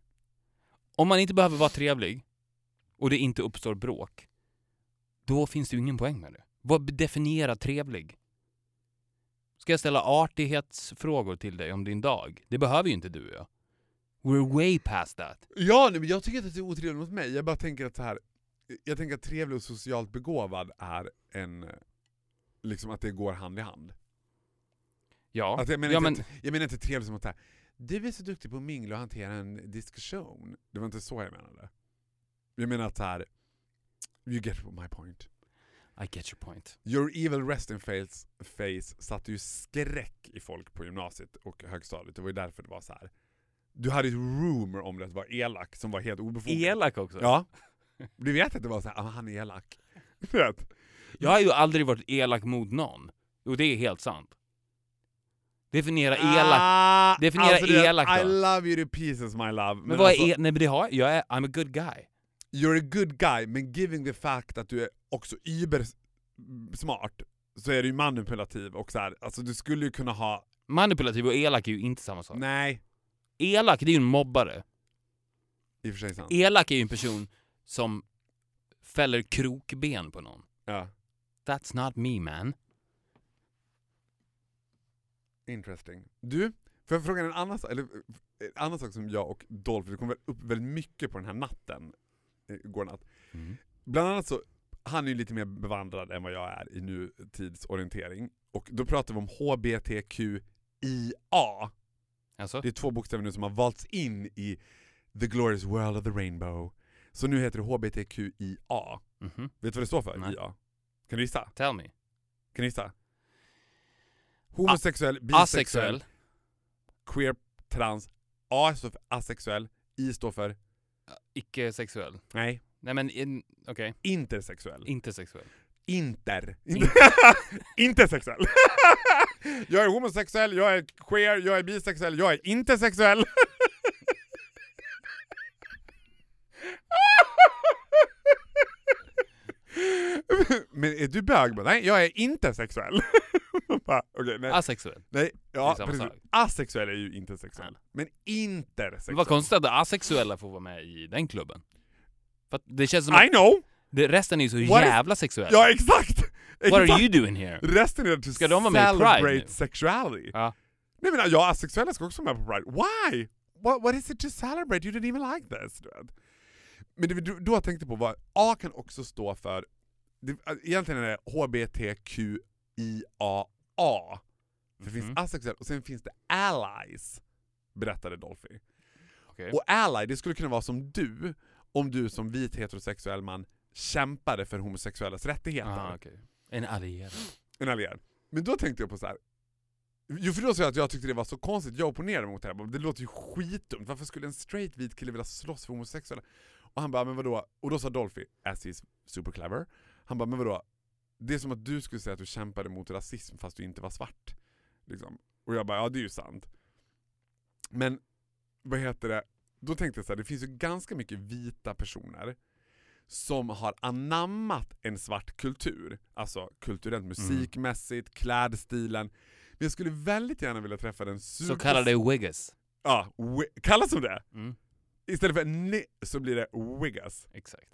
Om man inte behöver vara trevlig och det inte uppstår bråk, då finns det ju ingen poäng med det. Vad definierar trevlig? Ska jag ställa artighetsfrågor till dig om din dag? Det behöver ju inte du och jag. We're way past that. Ja, nej, men jag tycker inte att det är otrevligt mot mig. Jag bara tänker att så här. Jag tänker att trevlig och socialt begåvad är en... Liksom att det går hand i hand. Ja, Alltså jag, menar ja inte, men att- jag menar inte trevlig som att säga du är så duktig på att mingla och hantera en diskussion. Det var inte så jag menade. Jag menar att här. You get my point. I get your point. Your evil resting face, face satte ju skräck i folk på gymnasiet och högstadiet. Det var ju därför det var så här. Du hade ett rumor om det att vara elak som var helt obefogat. Elak också? Ja. Du vet att det var så här, ah, han är elak. Vet? Jag har ju aldrig varit elak mot någon. Jo, det är helt sant. Definiera elak. Ah, Definiera vet, elak då. I love you to pieces my love. Men, vad alltså, är el- Nej men det har jag. är, I'm a good guy. You're a good guy, men giving the fact att du är också über smart så är du ju manipulativ och så här, alltså du skulle ju kunna ha... Manipulativ och elak är ju inte samma sak. Nej, Elak, det är ju en mobbare. i och för sig sant. Elak är ju en person som fäller krokben på någon. Ja. That's not me man. Interesting. Du, får jag fråga en annan, eller, en annan sak som jag och Dolph, det kom väl upp väldigt mycket på den här natten, eh, igår natt. Bland annat så, han är ju lite mer bevandrad än vad jag är i nutidsorientering. Och då pratar vi om HBTQIA. Alltså? Det är två bokstäver nu som har valts in i the glorious world of the rainbow. Så nu heter det HBTQIA. Mhm. Vet du vad det står för? Nej. IA. Kan du gissa? Tell me. Kan du gissa? Homosexuell, bisexuell, Asexuell. queer, trans. A står för asexuell, I står för, Icke-sexuell. nej, Nej men, in- okej. intersexuell. Inte sexuell. Inter. Intersexuell. jag är homosexuell, jag är queer, jag är bisexuell, jag är intersexuell. Men är du bög? Bara, Nej, jag är intersexuell. Bara, Okej, nej. Asexuell. nej. Ja, samma precis. Asexuell är ju intersexuell. Ja. Men intersexuell. Vad konstigt att asexuella får vara med i den klubben. För att det känns som I att know! det, resten är ju så What is- jävla sexuella. Ja, exakt! What are Exakt. you doing here? Resten är to Ska de vara med i Pride sexuality. Ja. Nej men jag asexuella ska också vara med på Pride. Why? What, what is it to celebrate? You didn't even like this. Men det vi då tänkte på var, A kan också stå för, det, egentligen är det HBTQIAA. För det Mhm. finns asexuell och sen finns det allies, berättade Dolphy. Okej. Och ally, det skulle kunna vara som du, om du som vit heterosexuell man kämpade för homosexuellas rättigheter. Aha, okej. En allierad. En allierad. Men då tänkte jag på så här. Jo för då sa jag att jag tyckte det var så konstigt, jag opponerade mot det här. Det låter ju skitdumt, varför skulle en straight vit kille vilja slåss för homosexuella? Och han bara, men vadå? Och då sa Dolphy, as he's super clever, han bara, men vadå? Det är som att du skulle säga att du kämpade mot rasism fast du inte var svart. Liksom. Och jag bara, ja det är ju sant. Men, vad heter det? Då tänkte jag så här, det finns ju ganska mycket vita personer som har anammat en svart kultur. Alltså kulturellt, musikmässigt, klädstilen. Men jag skulle väldigt gärna vilja träffa den super... Så kallade wiggas. Ja, kallas som det? Mm, Istället för ni så blir det wiggas. exakt.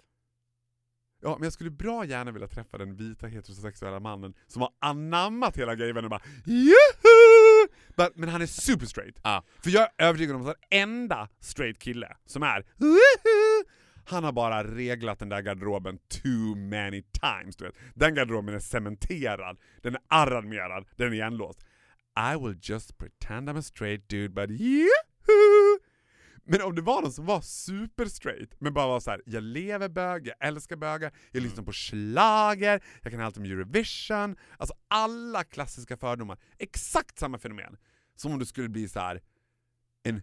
Ja, men jag skulle bra gärna vilja träffa den vita heterosexuella mannen som har anammat hela grejen och bara Juhu! But, Men han är super straight. Ja. För jag är övertygad om att enda straight kille som är Juhu! han har bara reglat den där garderoben too many times. Du vet. Den garderoben är cementerad, den är aramerad, den är igenlåst. I will just pretend I'm a straight dude but Juhu! Men om det var någon som var super straight, men bara var så här: jag lever bög, jag älskar bögar, jag lyssnar på schlager, jag kan allt om Eurovision, alltså alla klassiska fördomar. Exakt samma fenomen. Som om du skulle bli så här en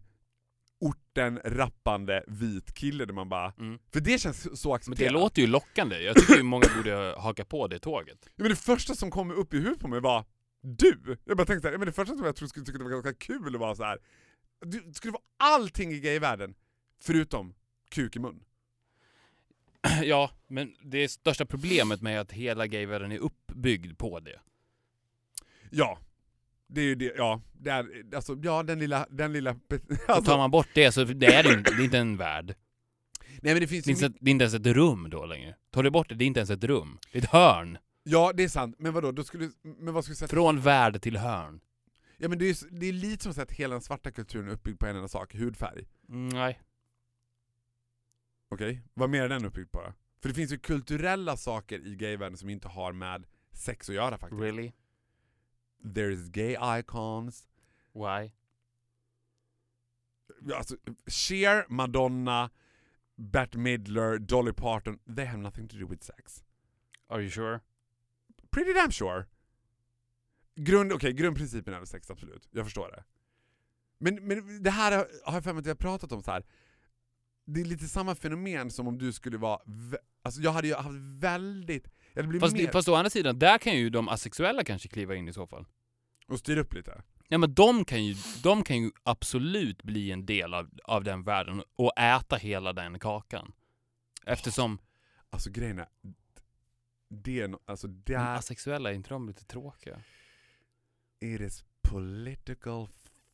orten rappande vit kille där man bara... Mm. För det känns så Men accepterat. det låter ju lockande. Jag tycker ju många borde haka på det tåget. Ja, men det första som kom upp i huvudet på mig var du! Jag bara tänkte så här, ja, men det första som jag tror skulle tycka det var ganska kul var så här. Du skulle vara allting i gayvärlden förutom kuk i mun. Ja, men det största problemet med att hela gayvärlden är uppbyggd på det. Ja. Det är ju det, ja. Det är, alltså, ja den lilla, den lilla... Så Alltså, tar man bort det så det är, inte, det är inte en värld. nej men det finns Det är, inte, det är inte ens ett rum då längre. Tar du bort det, det är inte ens ett rum. Det är ett hörn. Ja, det är sant. Men vadå, då skulle, men vad skulle säga? Från värld till hörn. Ja men det är, det är lite som att hela den svarta kulturen är uppbyggd på en enda sak, hudfärg. Mm, nej. Okej? Vad mer är den uppbyggd på då? För det finns ju kulturella saker i gayvärlden som inte har med sex att göra faktiskt. Really? There's gay icons, Why? alltså Cher, Madonna, Bette Midler, Dolly Parton, they have nothing to do with sex. Are you sure? Pretty damn sure. Grund, okej, grundprincipen är väl sex, absolut. Jag förstår det. Men, men det här har jag för mig att vi har pratat om så här. Det är lite samma fenomen som om du skulle vara... Alltså jag hade ju haft väldigt... Jag hade blivit Fast, mer... fast å andra sidan, där kan ju de asexuella kanske kliva in i så fall. Och styra upp lite. Ja men de kan ju, de kan ju absolut bli en del av, av den världen och äta hela den kakan. Eftersom Alltså grejen är... Det är no, alltså där... asexuella, är inte de lite tråkiga? It is political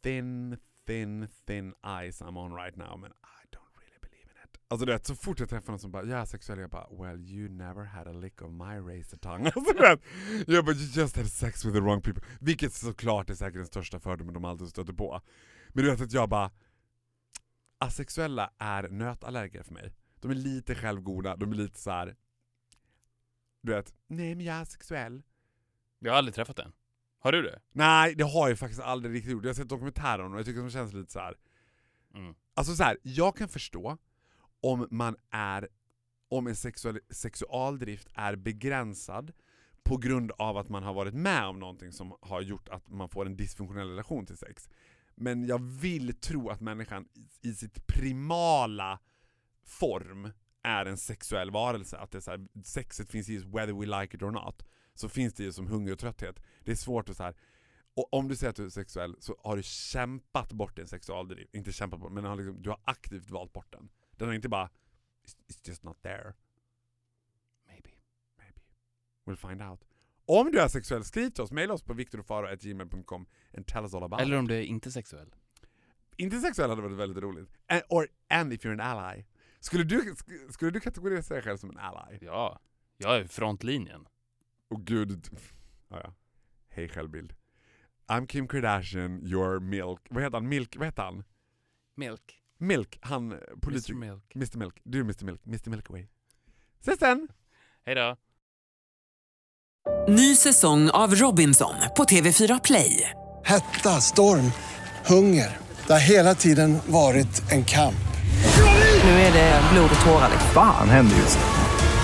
thin, thin, thin ice I'm on right now, men I don't really believe in it. Alltså du vet, så fort jag träffar någon som bara 'Jag är sexuell' jag bara 'Well you never had a lick of my razor tongue' alltså, du vet, Jag bara 'You just had sex with the wrong people' Vilket såklart är säkert den största fördomen de alltid stöter på. Men du vet att jag bara Asexuella är nötallergiker för mig. De är lite självgoda, de är lite så här. Du vet, 'Nej men jag är asexuell' Jag har aldrig träffat en. Har du det? Nej, det har jag faktiskt aldrig riktigt gjort. Jag har sett dokumentärer om det och jag tycker de känns lite så här. Mm. Alltså så här, jag kan förstå om man är om en sexual, sexualdrift är begränsad på grund av att man har varit med om någonting som har gjort att man får en dysfunktionell relation till sex. Men jag vill tro att människan i- i sitt primala form är en sexuell varelse. Att det är så här, sexet finns i whether we like it or not. Så finns det ju som hunger och trötthet. Det är svårt att så här. Och om du säger att du är sexuell så har du kämpat bort din sexualdrift. Inte kämpat bort, men har liksom, du har aktivt valt bort den. Den har inte bara It's, just not there. Maybe. Maybe. We'll find out. Om du är sexuell, skriv till oss. Maila oss på viktorofaro.gmail.com and tell us all about Eller om du är inte sexuell. Inte sexuell hade varit väldigt roligt. And, or, and if you're an ally. Skulle du, sk- skulle du kategorisera dig själv som en ally? Ja. Jag är frontlinjen. Och gud... Ja, ja. Hej självbild. I'm Kim Kardashian, you're Milk. Vad heter han? Milk? Vad heter han? Milk. Milk, han eh, Mr politiker. Milk. Mr Milk. Du är Mr Milk. Mr Milkway. Ses sen! Hejdå. Ny säsong av Robinson på TV4 Play. Hetta, storm, hunger. Det har hela tiden varit en kamp. Nu är det blod och tårar. Fan händer just nu.